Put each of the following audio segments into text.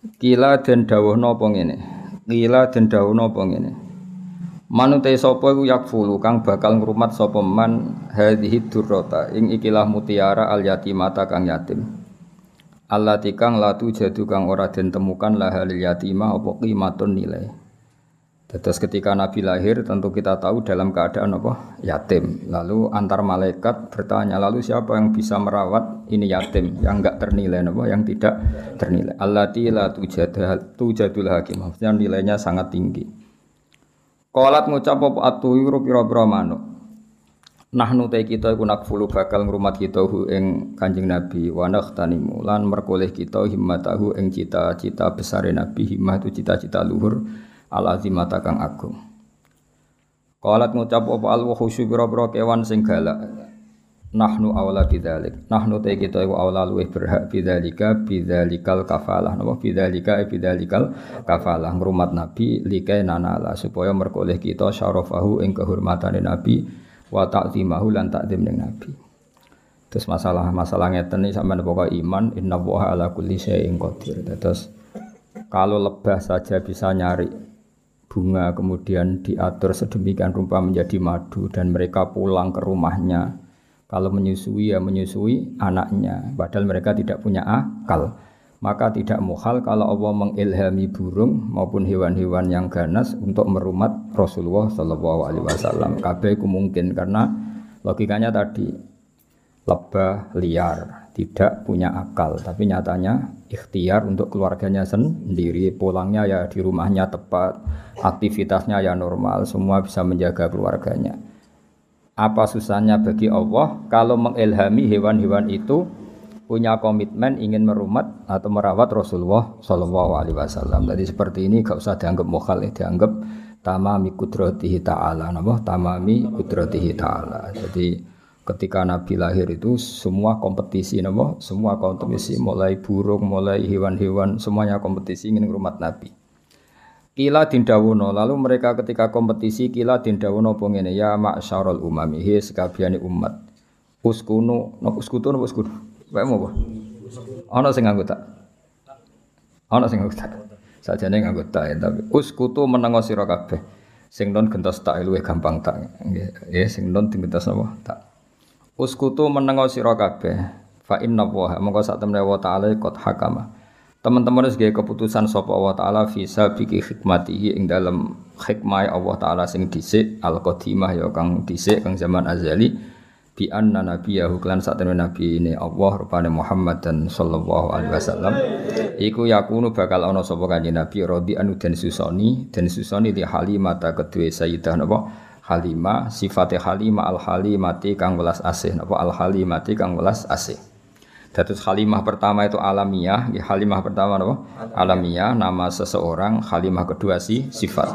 Kila den dawuh napa ngene. Kila den dawuh napa ngene. Manute sapa iku yakfulu kang bakal ngrumat sapa man hadhihi durrata ing ikilah mutiara al yatimata kang yatim. Allah tikang latu jadu kang ora den temukan lahal yatimah apa qimatun nilai. Terus ketika Nabi lahir tentu kita tahu dalam keadaan apa? Yatim. Lalu antar malaikat bertanya, lalu siapa yang bisa merawat ini yatim yang enggak ternilai apa? Yang tidak ternilai. Allati la tujadul hakim. Maksudnya nilainya sangat tinggi. Qalat ngucap apa atuyuru pira-pira manuk. Nahnu te kita iku nakfulu bakal ngrumat kita hu ing Kanjeng Nabi wa nakhtanimu lan merkoleh kita himmatahu ing cita-cita besar Nabi himmah itu cita-cita luhur al azimata kang agung. Qalat ngucap apa al khusyu pira-pira kewan sing galak. Nahnu awla bidzalik. Nahnu te kita iku awla luwih berhak bidzalika bidzalikal kafalah. Napa bidzalika e bidzalikal kafalah ngrumat nabi likai nanala supaya merkoleh kita syarafahu ing kehormatane nabi wa ta'zimahu lan ta'zim ning nabi. Terus masalah-masalah ngeten iki sampean pokok iman inna ala kulli syai'in qadir. Terus kalau lebah saja bisa nyari bunga kemudian diatur sedemikian rupa menjadi madu dan mereka pulang ke rumahnya. Kalau menyusui ya menyusui anaknya. Padahal mereka tidak punya akal. Maka tidak muhal kalau Allah mengilhami burung maupun hewan-hewan yang ganas untuk merumat Rasulullah Shallallahu Alaihi Wasallam. Kabeh mungkin karena logikanya tadi lebah liar tidak punya akal tapi nyatanya ikhtiar untuk keluarganya sendiri pulangnya ya di rumahnya tepat aktivitasnya ya normal, semua bisa menjaga keluarganya. Apa susahnya bagi Allah kalau mengilhami hewan-hewan itu punya komitmen ingin merumat atau merawat Rasulullah Shallallahu Alaihi Wasallam. Jadi seperti ini gak usah dianggap mokal, dianggap tamami kudratihi ta'ala. Nama tamami kudratihi ta'ala. Jadi ketika Nabi lahir itu semua kompetisi nama semua kompetisi mulai burung mulai hewan-hewan semuanya kompetisi ingin merumat Nabi Kila dindawono lalu mereka ketika kompetisi kila dindawono pengene ya ma'syarul umami he sekabiane umat. Uskunu no uskutu no uskutu. Wae mau Ana sing anggota. Ana sing anggota. Sajane anggota ya tapi uskutu menengo sira kabeh. Sing non gentos tak luwih gampang tak. Nggih, sing non digentos napa? Tak. Uskutu menengo sira kabeh. Fa inna wa mongko sak temne wa ta'ala qad hakama. Teman-teman harus keputusan sapa Allah taala visa biki hikmati ing dalam hikmah Allah taala sing dhisik al qadimah ya kang dhisik kang zaman azali. Bi anna nabiyahu klan sak nabi ini Allah rupane Muhammad dan sallallahu alaihi wasallam. Iku yakunu bakal ana sapa kanjeng nabi radi anu den susoni. Den susoni di halimata kedue sayyidah napa Halimah sifate Halimah al halimati kang welas asih napa al halimati kang welas asih Datus halimah pertama itu alamiah, ya, halimah pertama apa? Alamiah, nama seseorang, halimah kedua si sifat.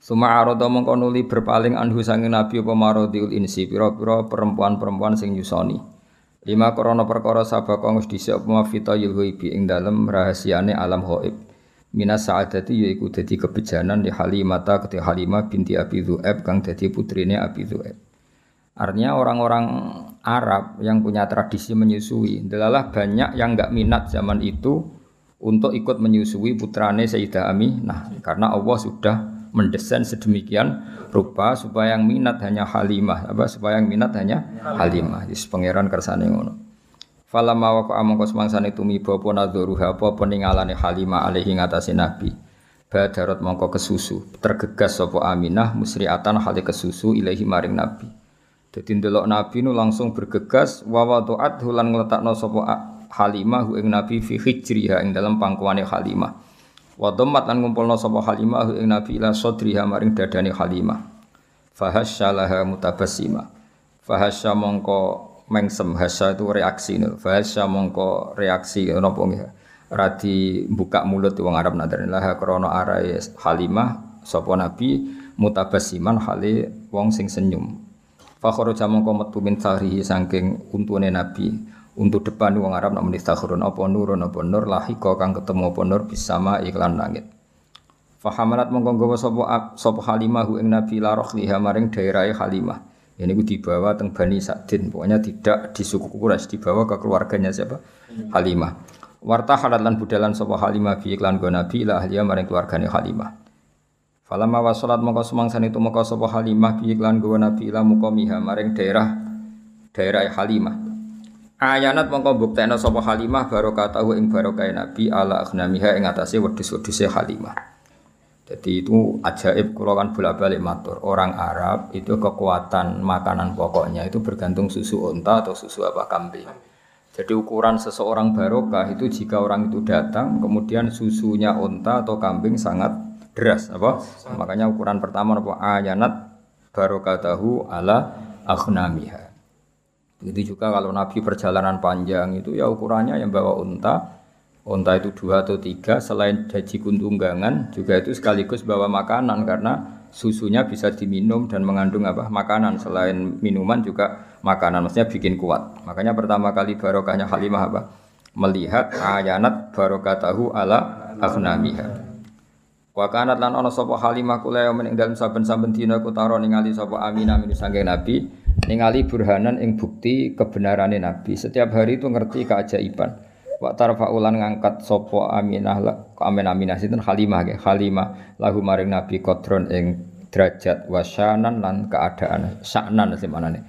Suma arodo mengkonuli berpaling anhu sangin nabi apa marodiul insi piro-piro perempuan-perempuan sing yusoni. Lima korona perkara sabaka ngus dhisik apa mafita yulhuibi ing dalem rahasiane alam ghaib. Minas sa'adati yaiku dadi kebejanan di Halimata ketika Halimah binti Abi Dzu'aib kang dadi putrine Abi Dzu'aib. Artinya orang-orang Arab yang punya tradisi menyusui, adalah banyak yang nggak minat zaman itu untuk ikut menyusui putrane Sayyidah Aminah karena Allah sudah mendesain sedemikian rupa supaya yang minat hanya Halimah, apa supaya yang minat hanya Halimah. Di pangeran kersane ngono. Falamma waqa amangka semangsane tumiba apa nadzuruha apa peningalane Halimah alaihi ngatasi Nabi. Badarat mongko kesusu, tergegas sapa Aminah musriatan hale kesusu ilahi maring Nabi. Jadi ndelok Nabi nu langsung bergegas wa wada'at hulan ngletakno sapa Halimah ing Nabi fi hijriha ing dalam pangkuane Halimah. Wa dhammat lan ngumpulno sapa Halimah ing Nabi ila sadriha maring dadane Halimah. Fahasyalaha mutabassima. Fahasya mongko mengsem hasa itu reaksi nih. Bahasa mongko reaksi napa nggih. Radi buka mulut wong Arab nadar lah krana arai Halimah sapa nabi mutabasiman hale wong sing senyum. Fakharaja mongko metu min sahrihi saking untune nabi. Untuk depan wong Arab nak menistakhurun apa nurun apa nur lahika kang ketemu apa nur bisama iklan langit. Fahamalat mongko nggawa sapa sapa Halimah ing nabi laroh liha maring daerah Halimah. Ini gue dibawa teng Bani Sa'din, pokoknya tidak di suku Quraisy, dibawa ke keluarganya siapa? Halimah. Warta halat lan budalan sapa Halimah bi iklan go Nabi la ahliya maring keluargane Halimah. Falamma wasalat mongko sumangsan itu mongko sapa Halimah bi iklan go Nabi la muqamiha maring daerah daerah Halimah. Ayanat mongko buktena sapa Halimah barokatahu ing barokah Nabi ala aghnamiha ing atase wedhus-wedhuse Halimah. Jadi itu ajaib kalau kan bolak-balik matur. Orang Arab itu kekuatan makanan pokoknya itu bergantung susu unta atau susu apa kambing. Jadi ukuran seseorang barokah itu jika orang itu datang kemudian susunya unta atau kambing sangat deras apa? Makanya ukuran pertama apa ayanat tahu ala akhnamiha. Itu juga kalau Nabi perjalanan panjang itu ya ukurannya yang bawa unta Onta itu dua atau tiga, selain jaji kuntunggangan juga itu sekaligus bawa makanan karena susunya bisa diminum dan mengandung apa makanan selain minuman juga makanan maksudnya bikin kuat. Makanya pertama kali barokahnya Halimah apa? Melihat ayanat barokatahu ala aghnamiha. Wa kanat lan ana sapa Halimah kula ing dalem saben-saben dina kutaro ningali sapa Aminah min sange Nabi ningali burhanan ing bukti kebenarane Nabi. Setiap hari itu ngerti keajaiban. Wa tarfa'ulan ngangkat sopo Aminah Amin Aminah sinten Halimah ge Halimah lahu maring Nabi kodron ing derajat wasyanan lan keadaan saknan sih manane.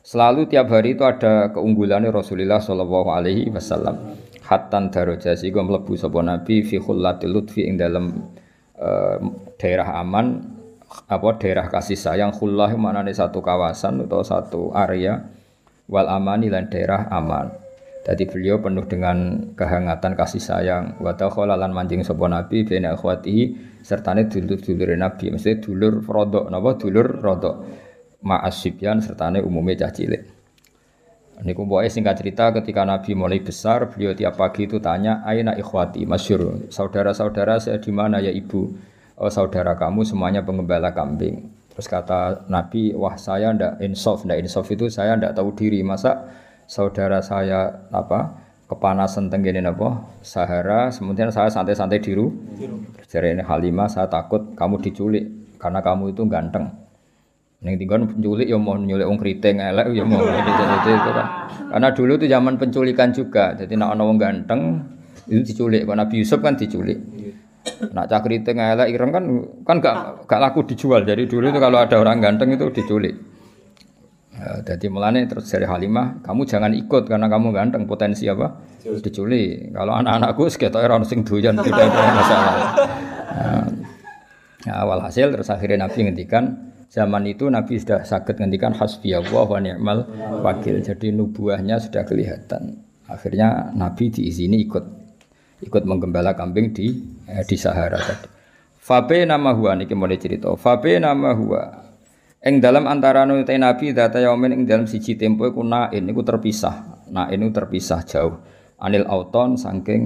Selalu tiap hari itu ada keunggulannya Rasulullah Shallallahu alaihi wasallam. Hatan darajah sehingga mlebu sapa Nabi fi khullatil lutfi ing dalam uh, daerah aman apa daerah kasih sayang khullah manane satu kawasan atau satu area wal amani lan daerah aman. Jadi beliau penuh dengan kehangatan kasih sayang. Wa lan manjing sapa nabi bena akhwatihi sertane dulur-dulure nabi. Maksudnya dulur rodok napa dulur rodok. Ma'asibyan sertane umume cah cilik. Niku pokoke singkat cerita ketika Nabi mulai besar, beliau tiap pagi itu tanya, "Aina ikhwati?" Masyur, saudara-saudara saya di mana ya Ibu? Oh, saudara kamu semuanya pengembala kambing. Terus kata Nabi, "Wah, saya ndak insaf, ndak insaf itu saya ndak tahu diri. Masa saudara saya apa kepanasan tenggene apa Sahara kemudian saya santai-santai diru jadi ini Halimah saya takut kamu diculik karena kamu itu ganteng Neng tinggal penculik ya mau nyulik wong keriting elek ya mau itu, kan. Karena dulu itu zaman penculikan juga. Jadi nak ono wong ganteng itu diculik. Karena Nabi Yusuf kan diculik. Nak cak keriting elek ireng kan kan gak gak laku dijual. Jadi dulu itu kalau ada orang ganteng itu diculik. Ya, jadi mulane terus dari Halimah, kamu jangan ikut karena kamu ganteng potensi apa? Diculik. Kalau anak-anakku sekitar orang sing doyan tidak ada masalah. Nah, ya, awal hasil terus akhirnya Nabi ngendikan zaman itu Nabi sudah sakit ngendikan hasbiyallah wa ni'mal wakil. Jadi nubuahnya sudah kelihatan. Akhirnya Nabi diizini ikut ikut menggembala kambing di eh, di Sahara tadi. Fabe nama huwa niki mulai cerita. Fabe nama huwa Eng dalam antara nutai Nabi data yaumin ing dalam siji tempo iku nain iku terpisah. Nain iku terpisah jauh. Anil auton saking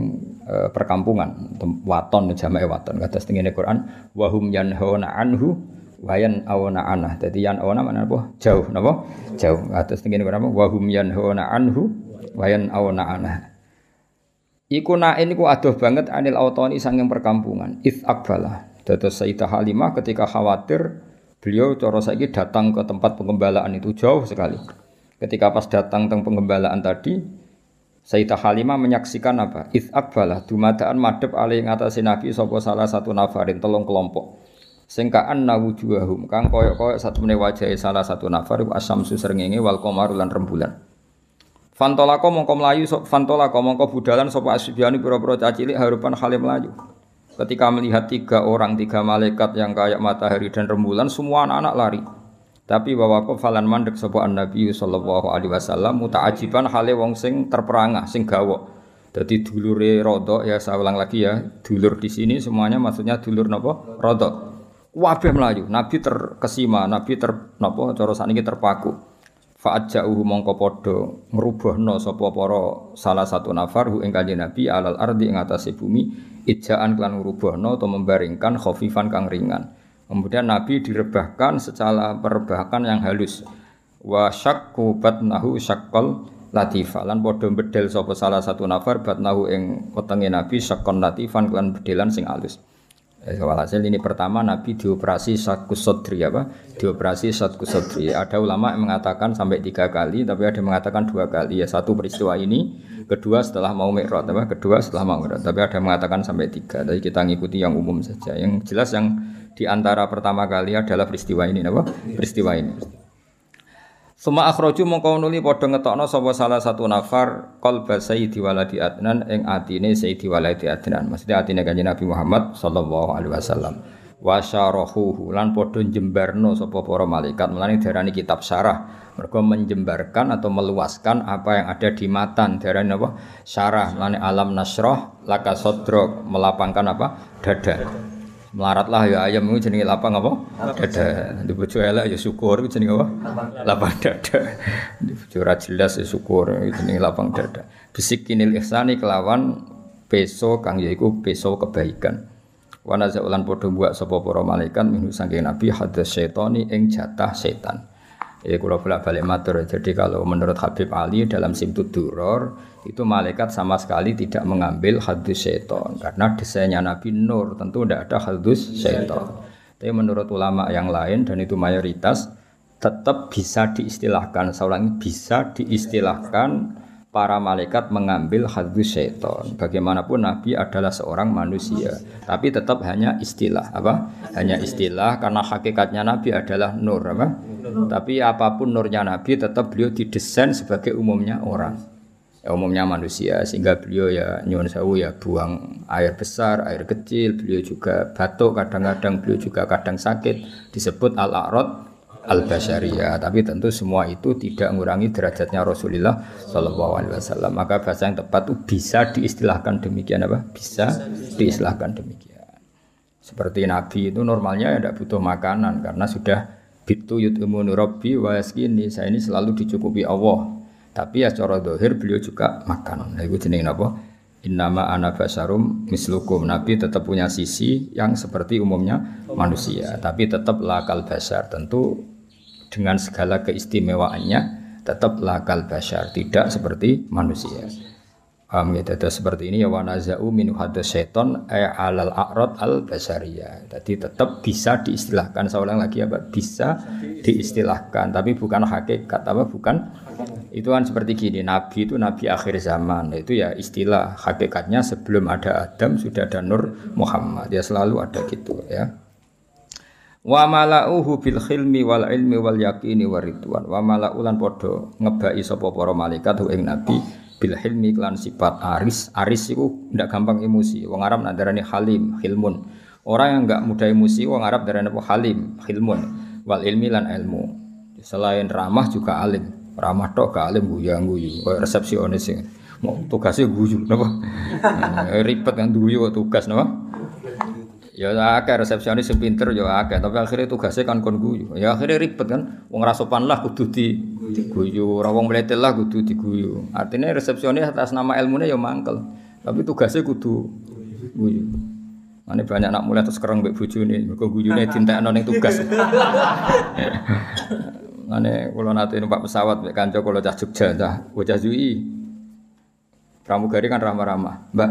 e, perkampungan waton jamae waton kata setengene Quran wahum yanhauna anhu wayan awana anah. Dadi yan awana mana apa? Jauh napa? Jauh. Kata setengene Quran wahum yanhauna anhu wayan awana anah. Iku nain iku adoh banget anil autoni saking perkampungan. Its akbala. Dados Sayyidah Halimah ketika khawatir Beliau cara saiki datang ke tempat pengembalaan itu jauh sekali. Ketika pas datang teng pengembalaan tadi, Sayyidah Halimah menyaksikan apa? Ith akbalah dumadaan madep alih ngatasi Nabi sapa salah satu nafarin telung kelompok. Singkaan nawujuhum kang koyok-koyok satu menit wajah salah satu nafar asam susrengenge wal qamaru lan rembulan. Fantolako mongko melayu fantolako mongko budalan sapa asbiani pira-pira cacilik harupan halim melayu. Ketika melihat tiga orang, tiga malaikat yang kayak matahari dan rembulan, semua anak-anak lari. Tapi bahwa falan mandek sebuah Nabi sallallahu alaihi wasallam muta'ajiban hale wong sing terperangah, sing gawo. Jadi dulure rodo ya saya ulang lagi ya, dulur di sini semuanya maksudnya dulur nopo rodo. Wabeh melayu, Nabi terkesima, Nabi ter nopo cara ini terpaku. Fa'ajja'uhu mongko padha ngrubuhna sapa para salah satu nafar hu ing kanjeng Nabi alal ardi ing atase bumi ijaan klan ngrubuhna atau membaringkan khafifan kang ringan. Kemudian Nabi direbahkan secara perebahan yang halus. Wa syakku batnahu syaqqal latifa lan padha bedel sapa salah satu nafar batnahu ing wetenge Nabi syaqqan latifan klan bedelan sing halus. Eh, walhasil ini pertama Nabi dioperasi satkus sodri apa? Dioperasi satkus sodri. Ada ulama yang mengatakan sampai tiga kali, tapi ada yang mengatakan dua kali. Ya satu peristiwa ini, kedua setelah mau mikrot, apa? Kedua setelah mau mikrot. Tapi ada yang mengatakan sampai tiga. Jadi kita ngikuti yang umum saja. Yang jelas yang di antara pertama kali adalah peristiwa ini, apa? Peristiwa ini. Suma akhroju mongko nuli padha ngetokno sapa salah satu nafar qalba sayyidi waladi adnan ing atine sayyidi waladi adnan. Maksudnya atine kanjeng Nabi Muhammad sallallahu alaihi wasallam. Wa lan padha jembarno sapa para malaikat. Mulane darani kitab syarah. Mergo menjembarkan atau meluaskan apa yang ada di matan. Darani apa? Syarah. Mulane alam nasroh laka sodrok melapangkan apa? Dada melaratlah ya ayam itu jenenge lapang apa? Dada. Di bojo elek ya syukur itu jenenge apa? Lapang dada. Di bojo ora jelas ya syukur itu jenenge lapang dada. Bisikinil ihsani kelawan peso kang yaiku peso kebaikan. Wana zaulan padha buat sapa para malaikat minhu saking nabi hadas syaitani ing jatah setan. Ya kalau bolak balik matur. Jadi kalau menurut Habib Ali dalam Simtud Duror itu malaikat sama sekali tidak mengambil hadus seton karena desainnya Nabi Nur tentu tidak ada hadus seton. Tapi menurut ulama yang lain dan itu mayoritas tetap bisa diistilahkan. Seorang bisa diistilahkan para malaikat mengambil hadus seton. Bagaimanapun Nabi adalah seorang manusia, tapi tetap hanya istilah apa? Hanya istilah karena hakikatnya Nabi adalah nur apa? Tapi apa pun nurnya Nabi tetap beliau didesain sebagai umumnya orang. Ya, umumnya manusia sehingga beliau ya nyuwun sewu ya buang air besar, air kecil, beliau juga batuk kadang-kadang beliau juga kadang sakit. Disebut al-a'rad al bashariyah tapi tentu semua itu tidak mengurangi derajatnya Rasulullah Shallallahu Alaihi Wasallam. Maka bahasa yang tepat itu bisa diistilahkan demikian apa? Bisa diistilahkan demikian. Seperti Nabi itu normalnya ya tidak butuh makanan karena sudah bitu yut'imunu rabbi wa yaskini saya ini selalu dicukupi Allah tapi ya secara dohir beliau juga makan. Nah, itu jenis apa Innama ana basarum mislukum. Nabi tetap punya sisi yang seperti umumnya manusia, tapi tetap lakal basar. Tentu dengan segala keistimewaannya tetap lakal bashar tidak seperti manusia. Paham tidak seperti ini ya wanazau min hadas seton alal a'rad al basariyah jadi tetap bisa diistilahkan. Seorang lagi apa? Bisa diistilahkan tapi bukan hakikat apa? Bukan itu kan seperti gini nabi itu nabi akhir zaman itu ya istilah hakikatnya sebelum ada Adam sudah ada Nur Muhammad ya selalu ada gitu ya Wa mala'uhu bil khilmi wal ilmi wal yaqini waridwan. Wa mala'ulan padha ngebai sapa para malaikat ing nabi bil hilmi klan sifat aris. Aris iku ndak gampang emosi. Wong Arab nak halim, hilmun. Orang yang enggak mudah emosi wong Arab darani halim, hilmun. Wal ilmi lan ilmu. Selain ramah juga alim. Ramah tok gak alim guyang guyu. Resepsionis sing mau tugasnya guyu napa? Ribet kan guyu tugas napa? Ya akeh resepsionis sing pinter ya akeh, tapi akhirnya tugasnya kan kon guyu. Ya akhirnya ribet kan. Wong rasopan lah kudu di guyu, ora wong mletel lah kudu diguyu. Artinya resepsionis atas nama ilmunya ya mangkel. Tapi tugasnya kudu guyu. Ini banyak anak mulai terus kereng mbek bojone, mergo guyune dintekno ning tugas. Ane kula nate numpak pesawat kanca kula cah Jogja, cah bocah Jui. Pramugari kan ramah-ramah. Mbak,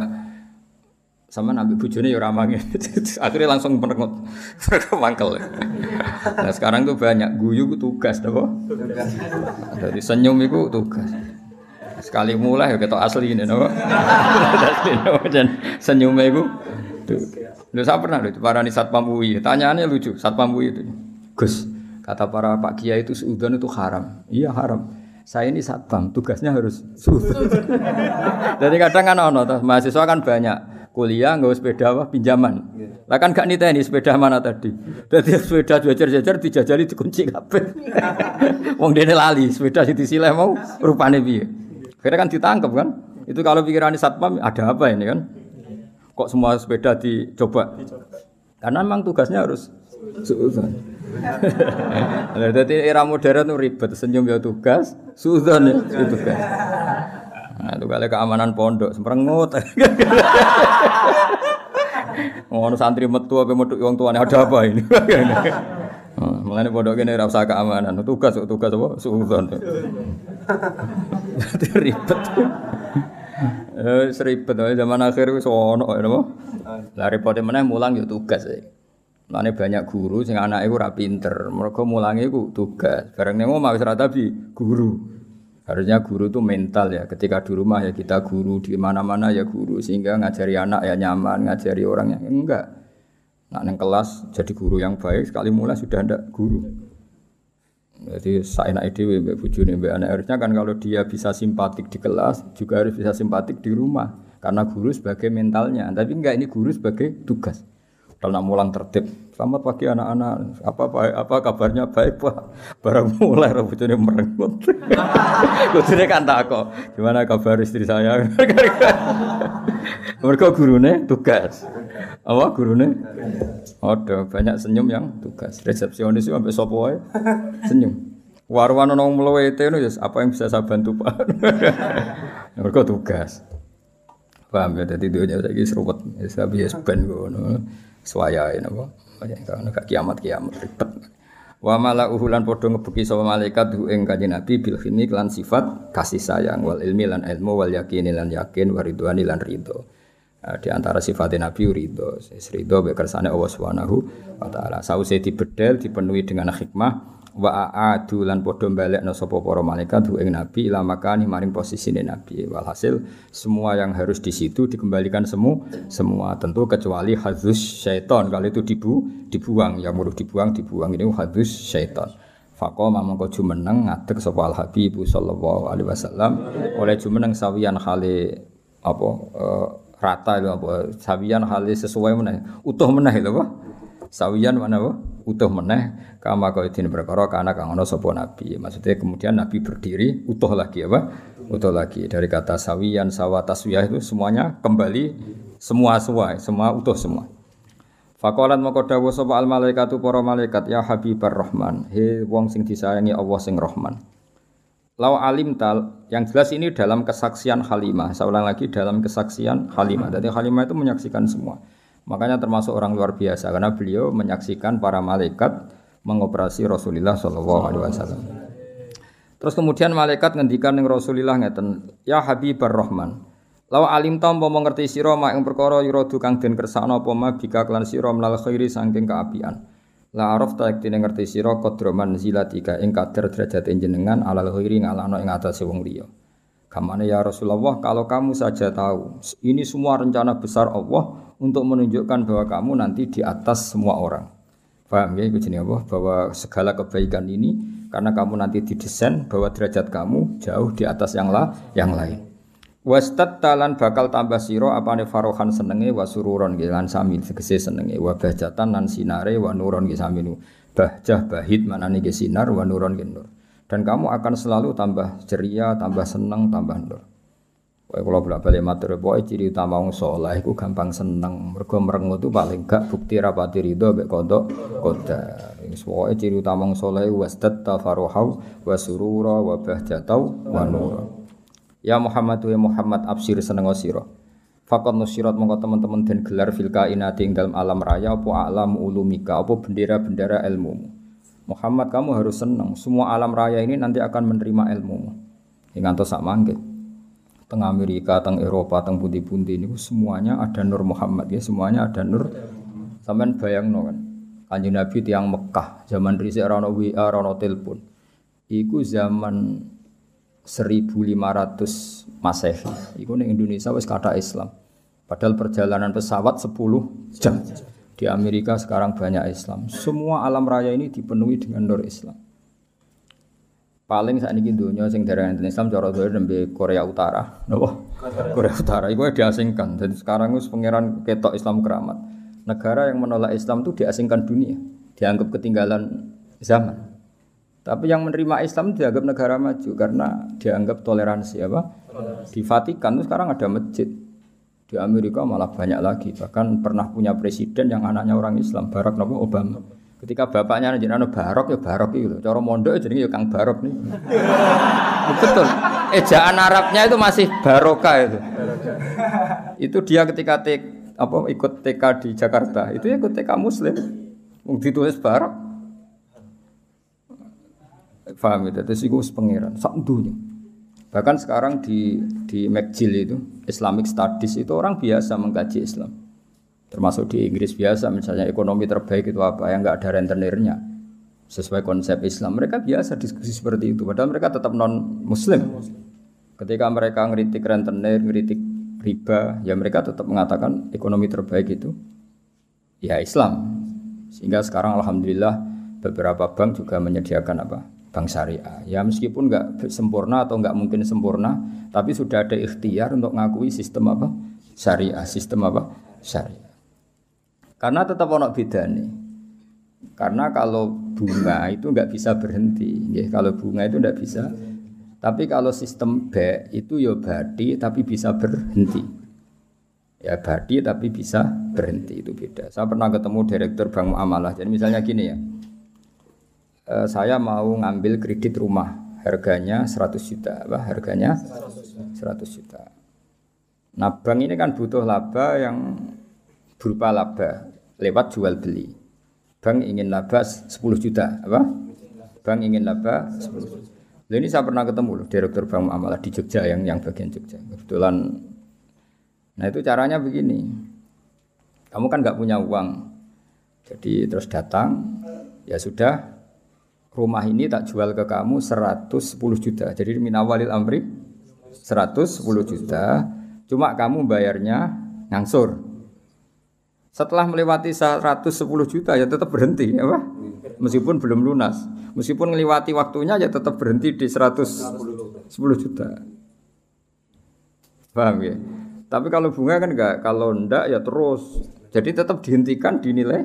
sama nabi bujune ya ramah akhirnya langsung merengut mangkel. Nah sekarang tuh banyak guyu tugas dong jadi senyum itu tugas. Sekali mulai ya kita asli ini nopo dan senyum itu Lu saya pernah itu para nih satpam UI, tanyaannya lucu, satpam UI itu. Gus, kata para Pak Kiai itu suudon itu haram. Iya haram. Saya ini satpam, tugasnya harus suudon. Jadi kadang kan ono, mahasiswa kan banyak kuliah nggak sepeda apa pinjaman. Lah kan gak niteni sepeda mana tadi. Dadi sepeda jajar-jajar dijajali dikunci kabeh. Wong dene lali sepeda disileh mau rupane piye. Akhirnya kan ditangkap kan. Itu kalau pikiran satpam ada apa ini kan? Kok semua sepeda dicoba? Karena memang tugasnya harus Suudzon. Jadi era modern ribet, senyum ya tugas, suudzon ya tugas. Nah, itu kali keamanan pondok, semperengut. Ngono santri metu apa metu wong tuane ada apa ini? Mulane pondok kene ora usah keamanan, tugas tugas apa? Suudzon. Jadi ribet. Eh seribet zaman akhir wis ono ya napa? Lah repote meneh mulang ya tugas. Lane banyak guru sing anake ora pinter, mergo mulange iku tugas. Bareng ning omah wis ora guru. Harusnya guru itu mental ya. Ketika di rumah ya kita guru, di mana-mana ya guru sehingga ngajari anak ya nyaman, ngajari orang yang enggak. Nah, neng kelas jadi guru yang baik sekali mulai sudah ada guru. Jadi saya nak ide mbak bujuni mbak anak harusnya kan kalau dia bisa simpatik di kelas juga harus bisa simpatik di rumah karena guru sebagai mentalnya. Tapi enggak ini guru sebagai tugas. Kalau nak mulang tertib, selamat pagi anak-anak. Apa baik, apa kabarnya baik pak? Barang mulai rambutnya merenggut. Kudunya kan tak kok. Gimana kabar istri saya? Mereka gurunya tugas. Apa gurunya? Ada banyak senyum yang tugas. Resepsionis itu sampai sopo senyum. Warwan nong melewe itu apa yang bisa saya bantu pak? Mereka tugas. Paham ya? Jadi dunia saya seruput. Saya biasa ben gue swaya ini apa karena gak kiamat kiamat ribet. Wa mala uhulan podo ngebuki sama malaikat hu ing kanjeng nabi bil khini lan sifat kasih sayang wal ilmi lan ilmu wal yakini lan yakin waridwani lan ridho. Nah, di antara sifat nabi ridho. Ridho bekersane Allah Subhanahu wa taala. Sause dibedel dipenuhi dengan hikmah wa aadu lan padha balekno sapa para malaikat ing nabi ila makani maring posisine nabi. Walhasil semua yang harus di situ dikembalikan semua semua. Tentu kecuali hadus syaitan kalau itu dibu dibuang yang mudah dibuang dibuang. Ini hadus syaitan Faqama mongko jumeneng ngadeg sapa Al Habib sallallahu alaihi wasallam. Oleh jumeneng sawiyan khali apa uh, rata itu apa sawiyan khali sesuai meneh. Utuh meneh lho apa sawiyan mana apa utuh meneh kama kau ini perkara karena kang ono sopo nabi. Maksudnya kemudian nabi berdiri utuh lagi apa? Utuh lagi. Dari kata sawiyan sawa taswiyah itu semuanya kembali semua sesuai semua utuh semua. Fakolan moko dawuh sapa al malaikatu para malaikat ya habibar rahman. He wong sing disayangi Allah sing rahman. Lau alim tal, yang jelas ini dalam kesaksian Halimah. Saya ulang lagi dalam kesaksian Halimah. Jadi Halimah itu menyaksikan semua. Makanya termasuk orang luar biasa karena beliau menyaksikan para malaikat mengoperasi Rasulullah Shallallahu Alaihi Wasallam. Terus kemudian malaikat ngendikan dengan Rasulullah ngeten, ya Habibar Rahman. Lawa alim tam mau mengerti siro mak yang perkara yurodu kang den kersakno apa ma bika klan siro melal khairi saking keapian. La araf ta yektine ngerti sira qadra zilatika ing kader derajat jenengan alal khairi ngalano ing atase wong liya. Kamane ya Rasulullah kalau kamu saja tahu ini semua rencana besar Allah untuk menunjukkan bahwa kamu nanti di atas semua orang. Paham ya itu apa? Bahwa segala kebaikan ini karena kamu nanti didesain bahwa derajat kamu jauh di atas yang lah yang lain. Wastat talan bakal tambah siro apane farohan senenge wa sururon lan samil segese senenge wa bahjatan lan sinare wa nuron ge saminu. Bahjah bahid manane ge sinar wa nuron ge nur. Dan kamu akan selalu tambah ceria, tambah seneng, tambah nur. Kowe kula bolak-balik matur pokoke ciri utama wong saleh iku gampang seneng. Mergo merengut itu paling gak bukti rapati ridho mek kodok qadar. Wis ciri utama wong saleh wasdat tafaruhau wa surura wa bahjatau wa nur. Ya Muhammad wa Muhammad absir seneng sira. Fakot nusirat mongko teman-teman dan gelar fil kainati ing dalam alam raya apa alam ulumika apa bendera-bendera ilmu. Muhammad kamu harus senang. Semua alam raya ini nanti akan menerima ilmu. Ingat sak mangke teng Amerika, teng Eropa, teng pundi-pundi ini semuanya ada Nur Muhammad ya, semuanya ada Nur. Sampean bayang kan. Kanjeng Nabi tiang Mekah, zaman risik rono WA, rono telepon. Iku zaman 1500 Masehi. Iku ning Indonesia wis kata Islam. Padahal perjalanan pesawat 10 jam. Di Amerika sekarang banyak Islam. Semua alam raya ini dipenuhi dengan nur Islam. Paling saat ini dunia sing dari Islam cara dhewe nembe Korea Utara. Napa? Korea Utara iku diasingkan. Jadi sekarang itu pangeran ketok Islam keramat. Negara yang menolak Islam itu diasingkan dunia, dianggap ketinggalan zaman. Tapi yang menerima Islam dianggap negara maju karena dianggap toleransi apa? Di Vatikan itu sekarang ada masjid. Di Amerika malah banyak lagi. Bahkan pernah punya presiden yang anaknya orang Islam, Barack Obama. Ketika bapaknya jenenge Barok ya Barok itu. Cara mondok ya jenenge ya Kang Barok nih. Betul. Ejaan Arabnya itu masih Baroka itu. itu dia ketika tek, apa ikut TK di Jakarta, itu ya ikut TK Muslim. Wong ditulis Barok. Paham itu? Terus itu pangeran, sak dunia. Bahkan sekarang di di McGill itu Islamic Studies itu orang biasa mengkaji Islam termasuk di Inggris biasa misalnya ekonomi terbaik itu apa yang nggak ada rentenirnya. Sesuai konsep Islam mereka biasa diskusi seperti itu. Padahal mereka tetap non Muslim ketika mereka ngeritik rentenir ngeritik riba ya mereka tetap mengatakan ekonomi terbaik itu ya Islam. Sehingga sekarang alhamdulillah beberapa bank juga menyediakan apa? Bank syariah. Ya meskipun nggak sempurna atau nggak mungkin sempurna tapi sudah ada ikhtiar untuk ngakui sistem apa? Syariah sistem apa? Syariah karena tetap ono nih. Karena kalau bunga itu nggak bisa berhenti, ya, kalau bunga itu nggak bisa. Tapi kalau sistem B itu ya badi tapi bisa berhenti. Ya badi tapi bisa berhenti itu beda. Saya pernah ketemu direktur bank amalah. Jadi misalnya gini ya, e, saya mau ngambil kredit rumah harganya 100 juta, apa harganya 100 juta. Nah bank ini kan butuh laba yang berupa laba lewat jual beli. Bank ingin laba 10 juta, apa? Bank ingin laba 10 juta. Lalu ini saya pernah ketemu loh, direktur bank muamalah di Jogja yang yang bagian Jogja. Kebetulan, nah itu caranya begini. Kamu kan nggak punya uang, jadi terus datang, ya sudah rumah ini tak jual ke kamu 110 juta. Jadi minawalil amri 110 juta. Cuma kamu bayarnya ngangsur. Setelah melewati 110 juta ya tetap berhenti, ya Pak? Meskipun belum lunas. Meskipun melewati waktunya ya tetap berhenti di 110 juta. Paham ya? Tapi kalau bunga kan enggak, kalau enggak ya terus. Jadi tetap dihentikan dinilai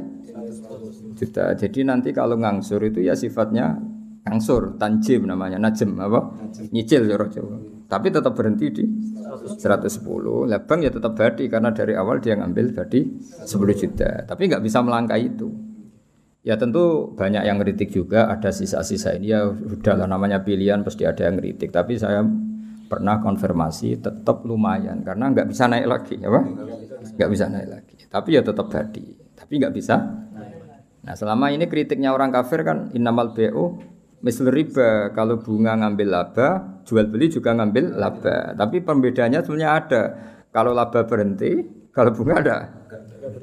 juta. Jadi nanti kalau ngangsur itu ya sifatnya ngangsur, tanjim namanya, najem apa? Nyicil ya Jawa. Tapi tetap berhenti di 110. Lah bank ya tetap badi karena dari awal dia ngambil badi 10 juta. Tapi nggak bisa melangkah itu. Ya tentu banyak yang ngeritik juga, ada sisa-sisa ini ya udahlah namanya pilihan pasti ada yang ngeritik. Tapi saya pernah konfirmasi tetap lumayan karena nggak bisa naik lagi, Pak? Nggak bisa naik lagi. Tapi ya tetap badi. Tapi nggak bisa. Nah selama ini kritiknya orang kafir kan innamal BO misal riba kalau bunga ngambil laba jual beli juga ngambil laba. Tapi perbedaannya sebenarnya ada. Kalau laba berhenti kalau bunga ada?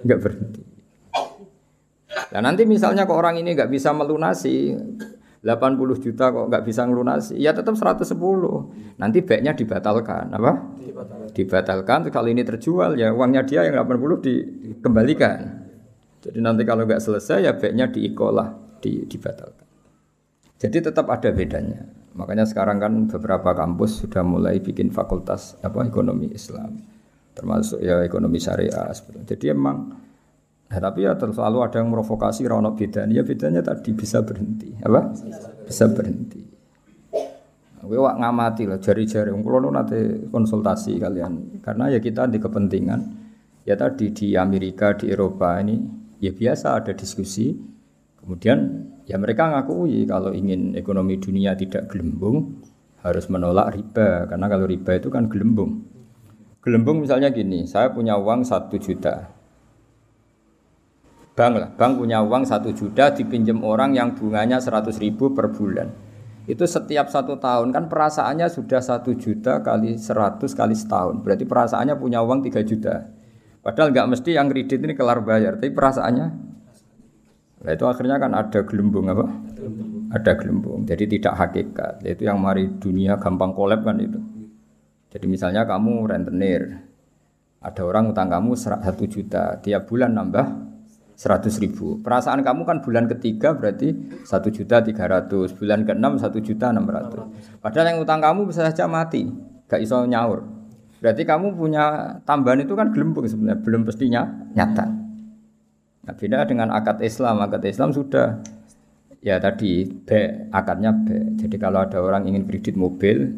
Nggak berhenti. Nah nanti misalnya kok orang ini nggak bisa melunasi 80 juta kok nggak bisa melunasi ya tetap 110 nanti baiknya dibatalkan apa? Dibatalkan. Kalau ini terjual ya uangnya dia yang 80 dikembalikan. Jadi nanti kalau nggak selesai ya baiknya diikolah di, dibatalkan. Jadi tetap ada bedanya. Makanya sekarang kan beberapa kampus sudah mulai bikin fakultas apa ekonomi Islam, termasuk ya ekonomi syariah. Jadi emang, nah, tapi ya selalu ada yang merovokasi rono bedanya. Ya bedanya tadi bisa berhenti, apa? Bisa berhenti. Gue wak ngamati lah jari-jari. Kalau nanti konsultasi kalian, karena ya kita di kepentingan. Ya tadi di Amerika, di Eropa ini ya biasa ada diskusi. Kemudian Ya mereka ngakui kalau ingin ekonomi dunia tidak gelembung harus menolak riba karena kalau riba itu kan gelembung. Gelembung misalnya gini, saya punya uang satu juta. Bank lah, bank punya uang satu juta dipinjam orang yang bunganya seratus ribu per bulan. Itu setiap satu tahun kan perasaannya sudah satu juta kali seratus kali setahun. Berarti perasaannya punya uang tiga juta. Padahal nggak mesti yang kredit ini kelar bayar, tapi perasaannya Nah itu akhirnya kan ada gelembung apa? Ada gelembung. Jadi tidak hakikat. Itu yang mari dunia gampang kolab kan itu. Jadi misalnya kamu rentenir, ada orang utang kamu satu juta, tiap bulan nambah seratus ribu. Perasaan kamu kan bulan ketiga berarti satu juta tiga ratus, bulan keenam satu juta enam ratus. Padahal yang utang kamu bisa saja mati, gak iso nyaur. Berarti kamu punya tambahan itu kan gelembung sebenarnya, belum pastinya nyata. Nah, beda dengan akad Islam. Akad Islam sudah ya tadi B, akadnya B. Jadi kalau ada orang ingin kredit mobil,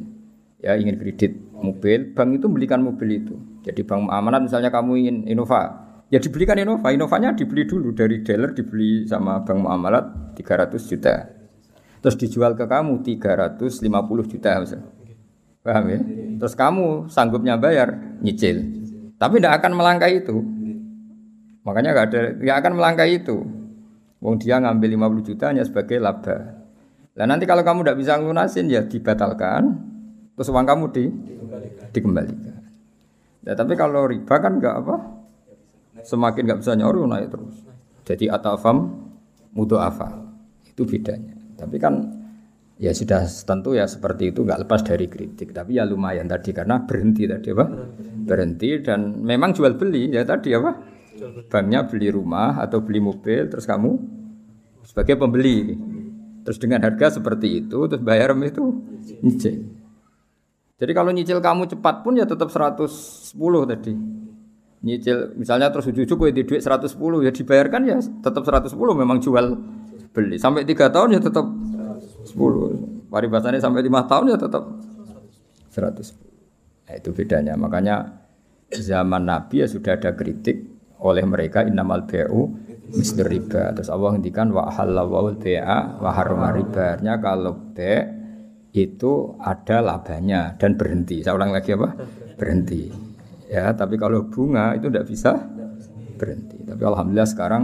ya ingin kredit mobil, bank itu belikan mobil itu. Jadi bank amanat misalnya kamu ingin Innova, Ya dibelikan Innova, Innovanya dibeli dulu dari dealer dibeli sama Bank Muamalat 300 juta. Terus dijual ke kamu 350 juta misalnya. Paham ya? Terus kamu sanggupnya bayar, nyicil. Tapi tidak akan melangkah itu. Makanya nggak ada, nggak akan melangkah itu. Wong dia ngambil 50 juta hanya sebagai laba. Lah nanti kalau kamu tidak bisa lunasin ya dibatalkan, terus uang kamu di dikembalikan. dikembalikan. Ya, tapi kalau riba kan nggak apa, semakin nggak bisa nyoru naik terus. Jadi atafam apa itu bedanya. Tapi kan ya sudah tentu ya seperti itu nggak lepas dari kritik. Tapi ya lumayan tadi karena berhenti tadi apa? Berhenti dan memang jual beli ya tadi apa? Banknya beli rumah atau beli mobil terus kamu sebagai pembeli Terus dengan harga seperti itu, terus bayar itu nyicil. Jadi kalau nyicil kamu cepat pun ya tetap 110 tadi. Nyicil misalnya terus ujuk-ujuk gue di duit 110 ya dibayarkan ya tetap 110 memang jual beli. Sampai 3 tahun ya tetap 10. Paribasannya sampai 5 tahun ya tetap 110. Nah, itu bedanya. Makanya zaman Nabi ya sudah ada kritik oleh mereka innamal bai'u mislir riba. Terus Allah ngendikan wa halawul bai'a wa harama riba. kalau be itu ada labanya dan berhenti. Saya ulang lagi apa? Berhenti. Ya, tapi kalau bunga itu tidak bisa berhenti. Tapi alhamdulillah sekarang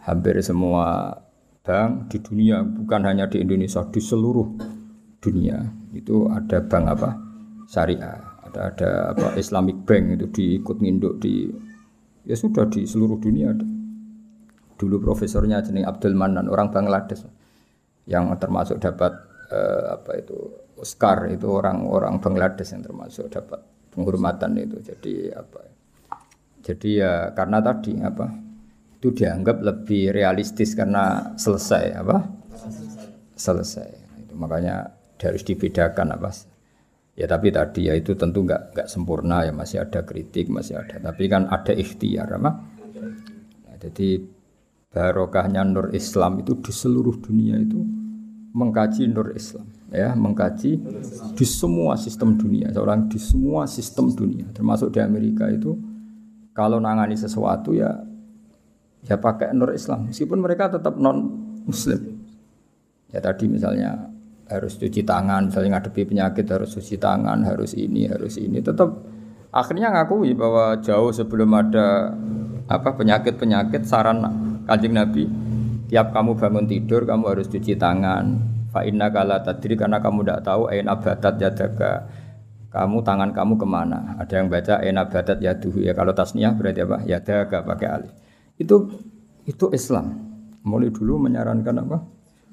hampir semua bank di dunia bukan hanya di Indonesia di seluruh dunia itu ada bank apa syariah ada ada apa Islamic Bank itu diikut nginduk di ya sudah di seluruh dunia ada. Dulu profesornya jenis Abdul Manan orang Bangladesh yang termasuk dapat uh, apa itu Oscar itu orang-orang Bangladesh yang termasuk dapat penghormatan itu. Jadi apa jadi ya karena tadi apa itu dianggap lebih realistis karena selesai apa selesai. Itu makanya harus dibedakan apa ya tapi tadi ya itu tentu nggak nggak sempurna ya masih ada kritik masih ada. Tapi kan ada ikhtiar apa? Nah, jadi barokahnya nur Islam itu di seluruh dunia itu mengkaji nur Islam ya mengkaji di semua sistem dunia seorang di semua sistem dunia. Termasuk di Amerika itu kalau nangani sesuatu ya ya pakai nur Islam. Meskipun mereka tetap non muslim ya tadi misalnya harus cuci tangan misalnya ngadepi penyakit harus cuci tangan harus ini harus ini tetap akhirnya ngakui bahwa jauh sebelum ada apa penyakit-penyakit saran Kanjeng Nabi, tiap kamu bangun tidur kamu harus cuci tangan. Fa inna kala tadri karena kamu tidak tahu ain abadat yadaka. Kamu tangan kamu ke mana? Ada yang baca ain abadat yaduhu ya kalau tasniah berarti apa? Yadaka pakai alif. Itu itu Islam. Mulai dulu menyarankan apa?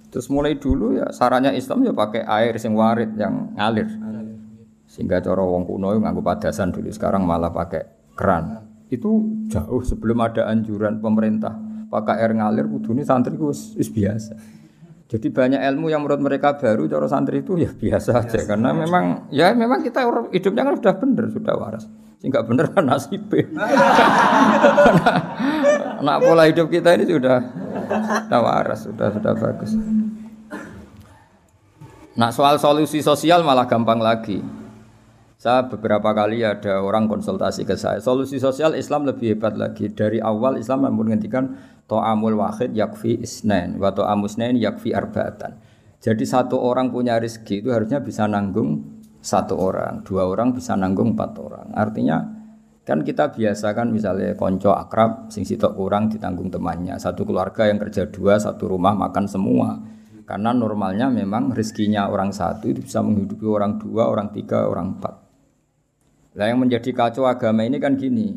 Terus mulai dulu ya sarannya Islam ya pakai air sing warid yang ngalir. Sehingga cara wong kuno nganggo padasan dulu sekarang malah pakai keran. Itu jauh sebelum ada anjuran pemerintah pakai air ngalir kudune santri ku wis biasa. Jadi banyak ilmu yang menurut mereka baru cara santri itu ya biasa aja karena memang ya memang kita hidupnya kan sudah benar sudah waras. Sehingga benar kan nasib. nah, pola hidup kita ini sudah sudah waras, sudah sudah bagus. Nah soal solusi sosial malah gampang lagi. Saya beberapa kali ada orang konsultasi ke saya. Solusi sosial Islam lebih hebat lagi. Dari awal Islam menghentikan to'amul wahid yakfi isnen wa to'amusnen yakfi arba'atan. Jadi satu orang punya rezeki itu harusnya bisa nanggung satu orang, dua orang bisa nanggung empat orang. Artinya kan kita biasa kan misalnya konco akrab sing sitok kurang ditanggung temannya. Satu keluarga yang kerja dua, satu rumah makan semua. Karena normalnya memang rezekinya orang satu itu bisa menghidupi orang dua, orang tiga, orang empat. Nah yang menjadi kacau agama ini kan gini.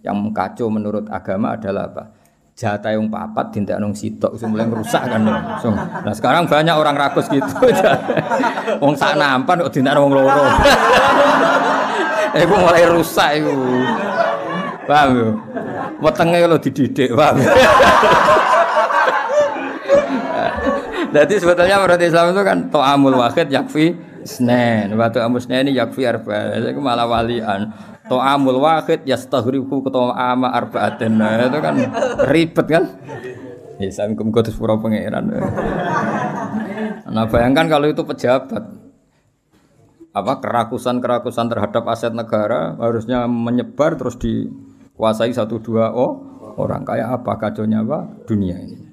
Yang kacau menurut agama adalah apa? jatah yang papat tindak nong sitok mulai merusak kan langsung. Nah sekarang banyak orang rakus gitu. Wong sak nampan kok tindak wong loro. Iku mulai rusak iku. Paham yo? Wetenge kalau dididik, paham. Jadi sebetulnya menurut Islam itu kan to'amul wahid yakfi senen. Waktu amusnya ini yakfi arba. Itu malah walian To'amul wahid yastaghriku ama arba'atin. Nah, itu kan ribet kan? Ya saya kudu pura pangeran. Nah, bayangkan kalau itu pejabat apa kerakusan-kerakusan terhadap aset negara harusnya menyebar terus dikuasai satu dua oh orang. Kayak apa kacaunya apa? Dunia ini.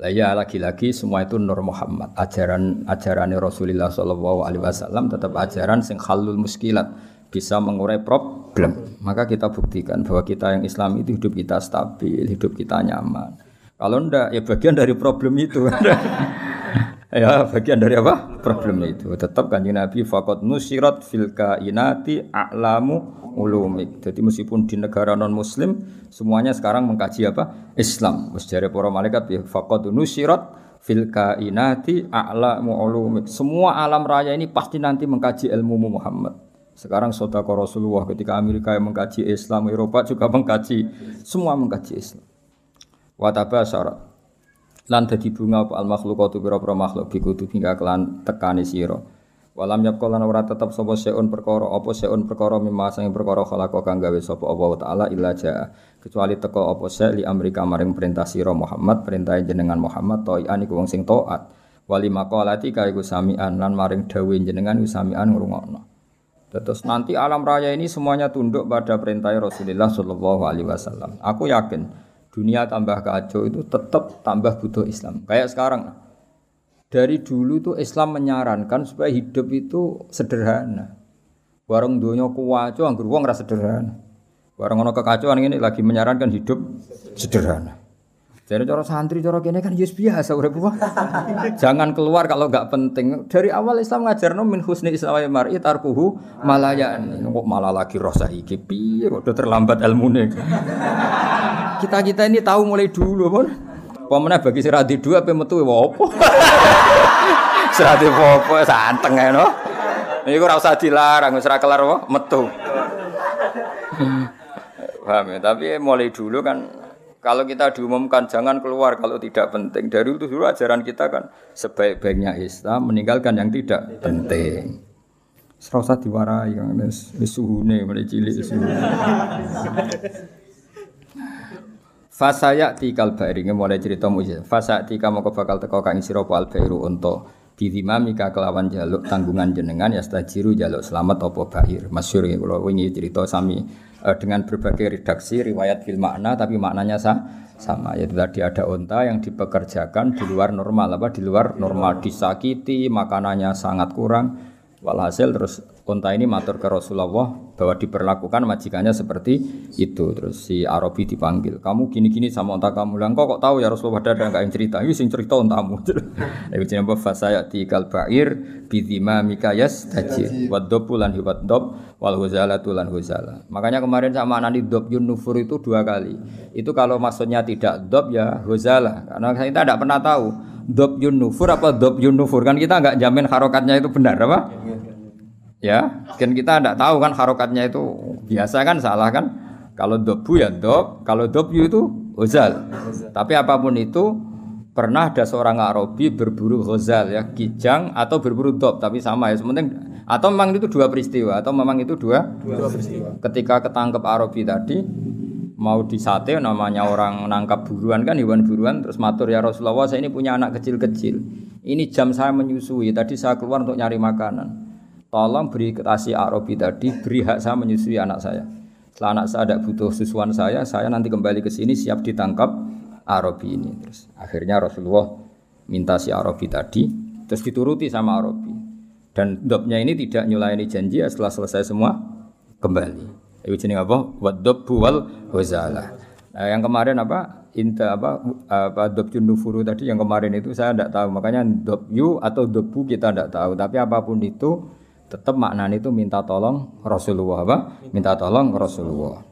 Lah ya lagi-lagi semua itu Nur Muhammad. Ajaran ajaran Rasulullah Shallallahu alaihi wasallam tetap ajaran sing halul muskilat, bisa mengurai problem. Maka kita buktikan bahwa kita yang Islam itu hidup kita stabil, hidup kita nyaman. Kalau ndak ya bagian dari problem itu. ya bagian dari apa? Problem itu. Tetap kanjeng Nabi fakot nusirat fil kainati a'lamu ulumik. Jadi meskipun di negara non muslim semuanya sekarang mengkaji apa? Islam. Wis para malaikat ya faqad nusirat fil kainati a'lamu ulumik. Semua alam raya ini pasti nanti mengkaji ilmu Muhammad. Sekarang sodako Rasulullah ketika Amerika yang mengkaji Islam, Eropa juga mengkaji, semua mengkaji Islam. Wataba syarat. Lan dadi bunga al makhlukatu pira-pira makhluk bikutu hingga kelan tekani sira. Walam yap lan ora tetep sapa seun perkara apa seun perkara mimma sing perkara khalaqa kang gawe sapa Allah taala illa jaa kecuali teko apa se li Amerika maring perintah sira Muhammad perintah jenengan Muhammad toian iku wong sing taat wali maqalati kae samian lan maring dawuh jenengan samian ngrungokno. Terus nanti alam raya ini semuanya tunduk pada perintah Rasulullah Shallallahu Alaihi Wasallam. Aku yakin dunia tambah kacau itu tetap tambah butuh Islam. Kayak sekarang, dari dulu itu Islam menyarankan supaya hidup itu sederhana. Warung dunia kuwaco anggur wong rasa sederhana. Warung ono kekacauan ini lagi menyarankan hidup sederhana. Jadi cara santri cara kene kan yus biasa urip Jangan keluar kalau nggak penting. Dari awal Islam ngajarno min husni islamai mar'i tarkuhu malayan. Kok malah lagi rosa iki piye kok udah terlambat ilmune. Kita-kita ini tahu mulai dulu pun. Pemene bagi sira di dua apa metu wa apa? Sira di apa santeng ae no. Iku ora usah dilarang wis ora kelar apa metu. Paham ya? Tapi mulai dulu kan kalau kita diumumkan jangan keluar kalau tidak penting. Dari itu dulu ajaran kita kan sebaik-baiknya Islam meninggalkan yang tidak penting. Serasa diwarai kan wis suhune mulai cilik suhune. Fasaya tikal bairi mulai cerita mujizat. Fasa tika mau bakal teko kang sira al bairu untuk mika kelawan jaluk tanggungan jenengan ya stajiru jaluk selamat apa bahir. Masyhur ya kula wingi cerita sami uh, dengan berbagai redaksi riwayat fil makna tapi maknanya sah, sama. Yaitu tadi ada unta yang dipekerjakan di luar normal. Apa? Di luar normal. Disakiti makanannya sangat kurang. Walhasil terus Unta ini matur ke Rasulullah bahwa diperlakukan majikannya seperti itu. Terus si Arabi dipanggil, kamu gini-gini sama unta kamu. Lah kok kok tahu ya Rasulullah ada enggak yang cerita? Ini sing cerita untamu. Iku jenenge fasaya tikal ba'ir bidima mikayas taji waddobu lan dob wal huzala tulan huzala. Makanya kemarin sama nanti dob yun nufur itu dua kali. Itu kalau maksudnya tidak dob ya huzala. Karena kita tidak pernah tahu dob yun nufur apa dob yun nufur kan kita nggak jamin harokatnya itu benar apa? Ya, kan kita tidak tahu kan harokatnya itu biasa kan salah kan? Kalau dobu ya dob, kalau dobyu itu hozal. Tapi apa pun itu pernah ada seorang Arabi berburu hozal ya, kijang atau berburu dob, tapi sama ya. Sementing atau memang itu dua peristiwa atau memang itu dua, dua peristiwa. Ketika ketangkep Arabi tadi mau disate namanya orang nangkap buruan kan hewan buruan terus matur ya Rasulullah saya ini punya anak kecil-kecil. Ini jam saya menyusui, tadi saya keluar untuk nyari makanan Tolong beri kasih Arabi tadi, beri hak saya menyusui anak saya. Setelah anak saya tidak butuh susuan saya, saya nanti kembali ke sini siap ditangkap Arabi ini. Terus akhirnya Rasulullah minta si Arabi tadi, terus dituruti sama Arabi. Dan dobnya ini tidak nyulaini janji ya setelah selesai semua kembali. Itu jenis apa? Wadob buwal wazalah. Nah, yang kemarin apa? Inta apa? Apa dob nufuru tadi yang kemarin itu saya tidak tahu. Makanya dob yu atau dobu kita tidak tahu. Tapi apa pun itu tetap maknanya itu minta tolong Rasulullah apa? Minta tolong Rasulullah.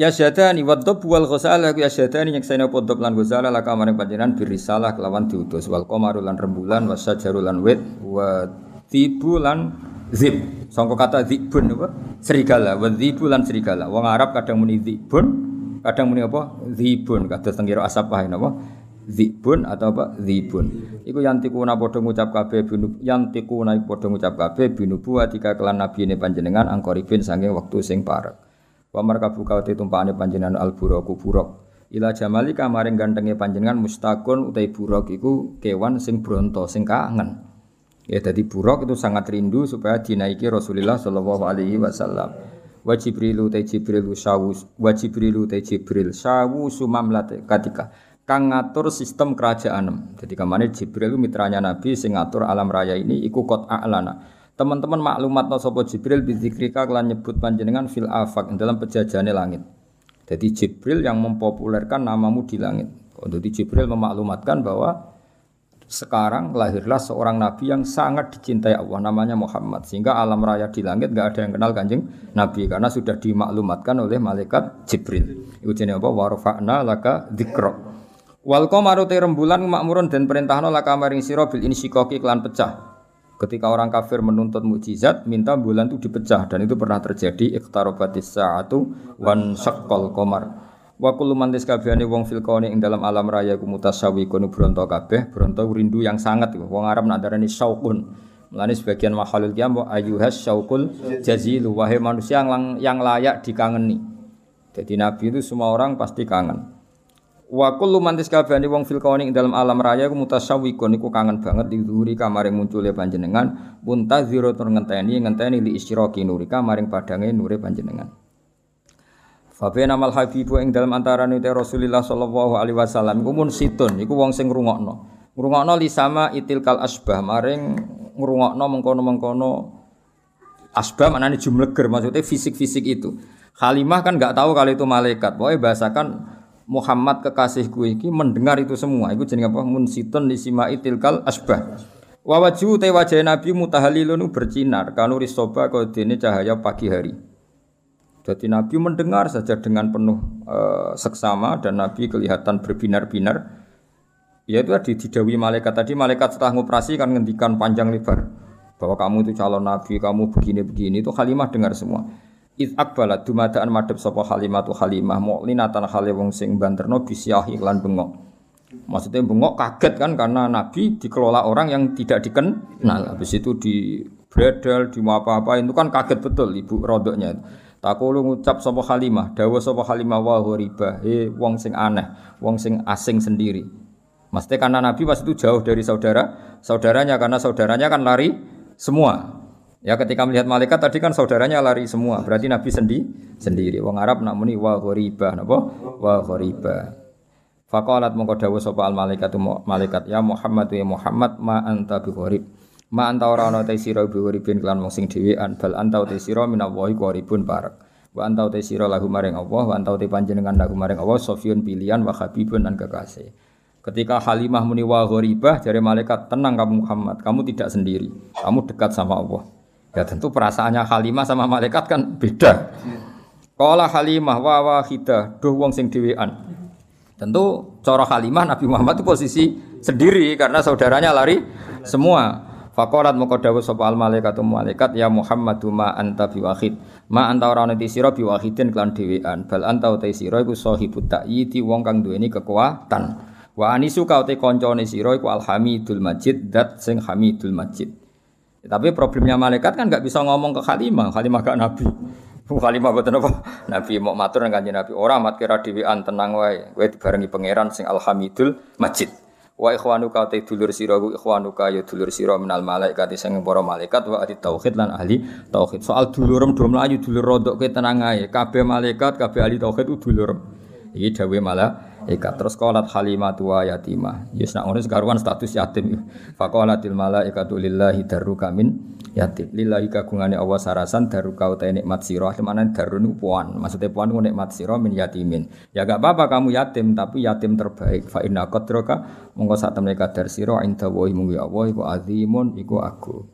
Ya syadani wa dhab wal ghusala ya syadani nyekseni apa dhab lan ghusala laka maring panjenengan birisalah kelawan diutus. Wal qamaru lan rembulan wa sajaru lan wit wa tibu lan zib. Sangka kata zibun apa? Serigala wa zibu lan serigala. Wong Arab kadang muni zibun kadang muni apa? Zibun kados tenggiro asap wae napa Zibun atau apa? Zibun. Iku yang tikuna podo ngucap kabeh binu yang tikuna podo ngucap kabeh binu buat tiga kelan nabi ini panjenengan angkoribin sange waktu sing parek. Wa markabu kawati tumpakane panjenengan al buraku buruk. Ila jamali kamaring gantenge panjenengan mustakun utai buruk iku kewan sing bronto sing kangen. Ya jadi buruk itu sangat rindu supaya dinaiki Rasulullah Shallallahu alaihi wasallam. wa jibrilu te jibril sawu wa jibrilu te jibril sawu sumamlat katika kang ngatur sistem kerajaan. Jadi ke mana Jibril mitranya Nabi sing ngatur alam raya ini iku kot a'lana. Teman-teman maklumat no sopo Jibril bizikrika kelan nyebut panjenengan fil afak dalam pejajane langit. Jadi Jibril yang mempopulerkan namamu di langit. Jadi Jibril memaklumatkan bahwa sekarang lahirlah seorang nabi yang sangat dicintai Allah namanya Muhammad sehingga alam raya di langit nggak ada yang kenal kanjeng nabi karena sudah dimaklumatkan oleh malaikat Jibril. Itu apa? Warfa'na laka dzikra. Wal qamaru rembulan makmurun dan perintahno laka maring sira bil insyikaki klan pecah. Ketika orang kafir menuntut mukjizat, minta bulan itu dipecah dan itu pernah terjadi iqtarabatis sa'atu wan syaqqal qamar. Wa kullu man wong fil ing dalam alam raya ku mutasawi kono bronto kabeh, bronto rindu yang sangat wong Arab nak darani syauqun. Mulane sebagian mahalul qiyam wa ayyuhas syauqul jazilu wahai manusia yang, yang layak dikangeni. Jadi nabi itu semua orang pasti kangen. Wa kullu man kabehane wong fil kauni ing dalam alam raya ku mutasawwiqun iku kangen banget dihuri kamaring muncule panjenengan muntaziro tur ngenteni ngenteni li isyraqi nurika maring padange nure panjenengan. Fabena mal habibu ing dalam antara nute Rasulullah sallallahu alaihi wasallam iku mun situn iku wong sing ngrungokno. Ngrungokno li sama itil kal asbah maring ngrungokno mengkono-mengkono asbah maknane jumleger maksudnya fisik-fisik itu. Halimah kan nggak tahu kalau itu malaikat. Pokoknya bahasakan Muhammad kekasihku iki mendengar itu semua. Iku jenenge apa? Mun situn li sama itil kal asbah. Wa wajhu te Nabi mutahalilun bercinar kanuri soba dene cahaya pagi hari. Jadi Nabi mendengar saja dengan penuh e, seksama dan Nabi kelihatan berbinar-binar. Ya itu tadi didawi malaikat tadi malaikat setelah ngoperasi kan ngendikan panjang lebar bahwa kamu itu calon Nabi, kamu begini-begini itu Halimah dengar semua. Id akbalat dumadaan madhep sapa Halimah tu Halimah mu'linatan hale wong sing banterno bisyahi lan bengok. Maksudnya bengok kaget kan karena Nabi dikelola orang yang tidak dikenal. Habis itu di bredel, di apa-apa itu kan kaget betul ibu rodoknya. Takulu ngucap sapa Halimah, dawa sapa Halimah wa ghoriba, he wong sing aneh, wong sing asing sendiri. Maksudnya karena Nabi pas itu jauh dari saudara, saudaranya karena saudaranya kan lari semua. Ya ketika melihat malaikat tadi kan saudaranya lari semua, berarti Nabi sendi sendiri. Wong Arab nak muni wa ghoriba, napa? Wa ghoriba. Faqalat mongko dawuh sapa al malaikat malaikat ya Muhammad ya Muhammad ma anta bi ghorib. Ma anta ora ana te sira biuripin kelan wong sing dhewean bal anta te sira minallahi qaribun barak. Wa anta te sira lahu maring Allah wa anta te panjenengan lahu maring Allah sofiyun pilihan wa habibun dan kekasih. Ketika Halimah muni wa gharibah jare malaikat tenang kamu Muhammad, kamu tidak sendiri. Kamu dekat sama Allah. Ya tentu perasaannya Halimah sama malaikat kan beda. Qala Halimah wa wahidah, duh wong sing dhewean. Tentu cara Halimah Nabi Muhammad itu posisi sendiri karena saudaranya lari semua. Fakorat moko dawuh sapa al malaikatu malaikat ya Muhammadu ma anta biwahid. Ma anta ora ana sira biwahidin klan dhewean. Bal anta uta sira iku sahibut ta'yiti wong kang duweni kekuatan. Wa anisu ka uta kancane sira iku alhamidul majid dat sing hamidul majid. Ya, tapi problemnya malaikat kan nggak bisa ngomong ke Khalimah, Khalimah gak nabi. Khalimah boten apa? Nabi mau matur kanjeng Nabi, ora mat kira dhewean tenang wae. Kowe dibarengi pangeran sing alhamidul majid. Wa ikhwanuka te dulur sira ku ikhwanuka ya dulur sira minal malaikat sing para malaikat wa ahli tauhid lan ahli tauhid. Soal dulurem do mlayu dulur rodok ke tenang ae. Kabeh malaikat, kabeh ahli tauhid dulurem. Iki dawuh malah Eka terus qalat halimatu wa yatimah. Yes nak ngono sekaruan status yatim. Faqalatil malaikatu lillahi darruka min yatim. Lillahi kagungane Allah sarasan darruka uta nikmat sira. Mana darun puan. Maksudnya puan ku nikmat sira min yatimin. Ya gak apa-apa kamu yatim tapi yatim terbaik. Fa inna qadraka monggo sak temne kadar sira inda wa munggu Allah iku azimun iku aku.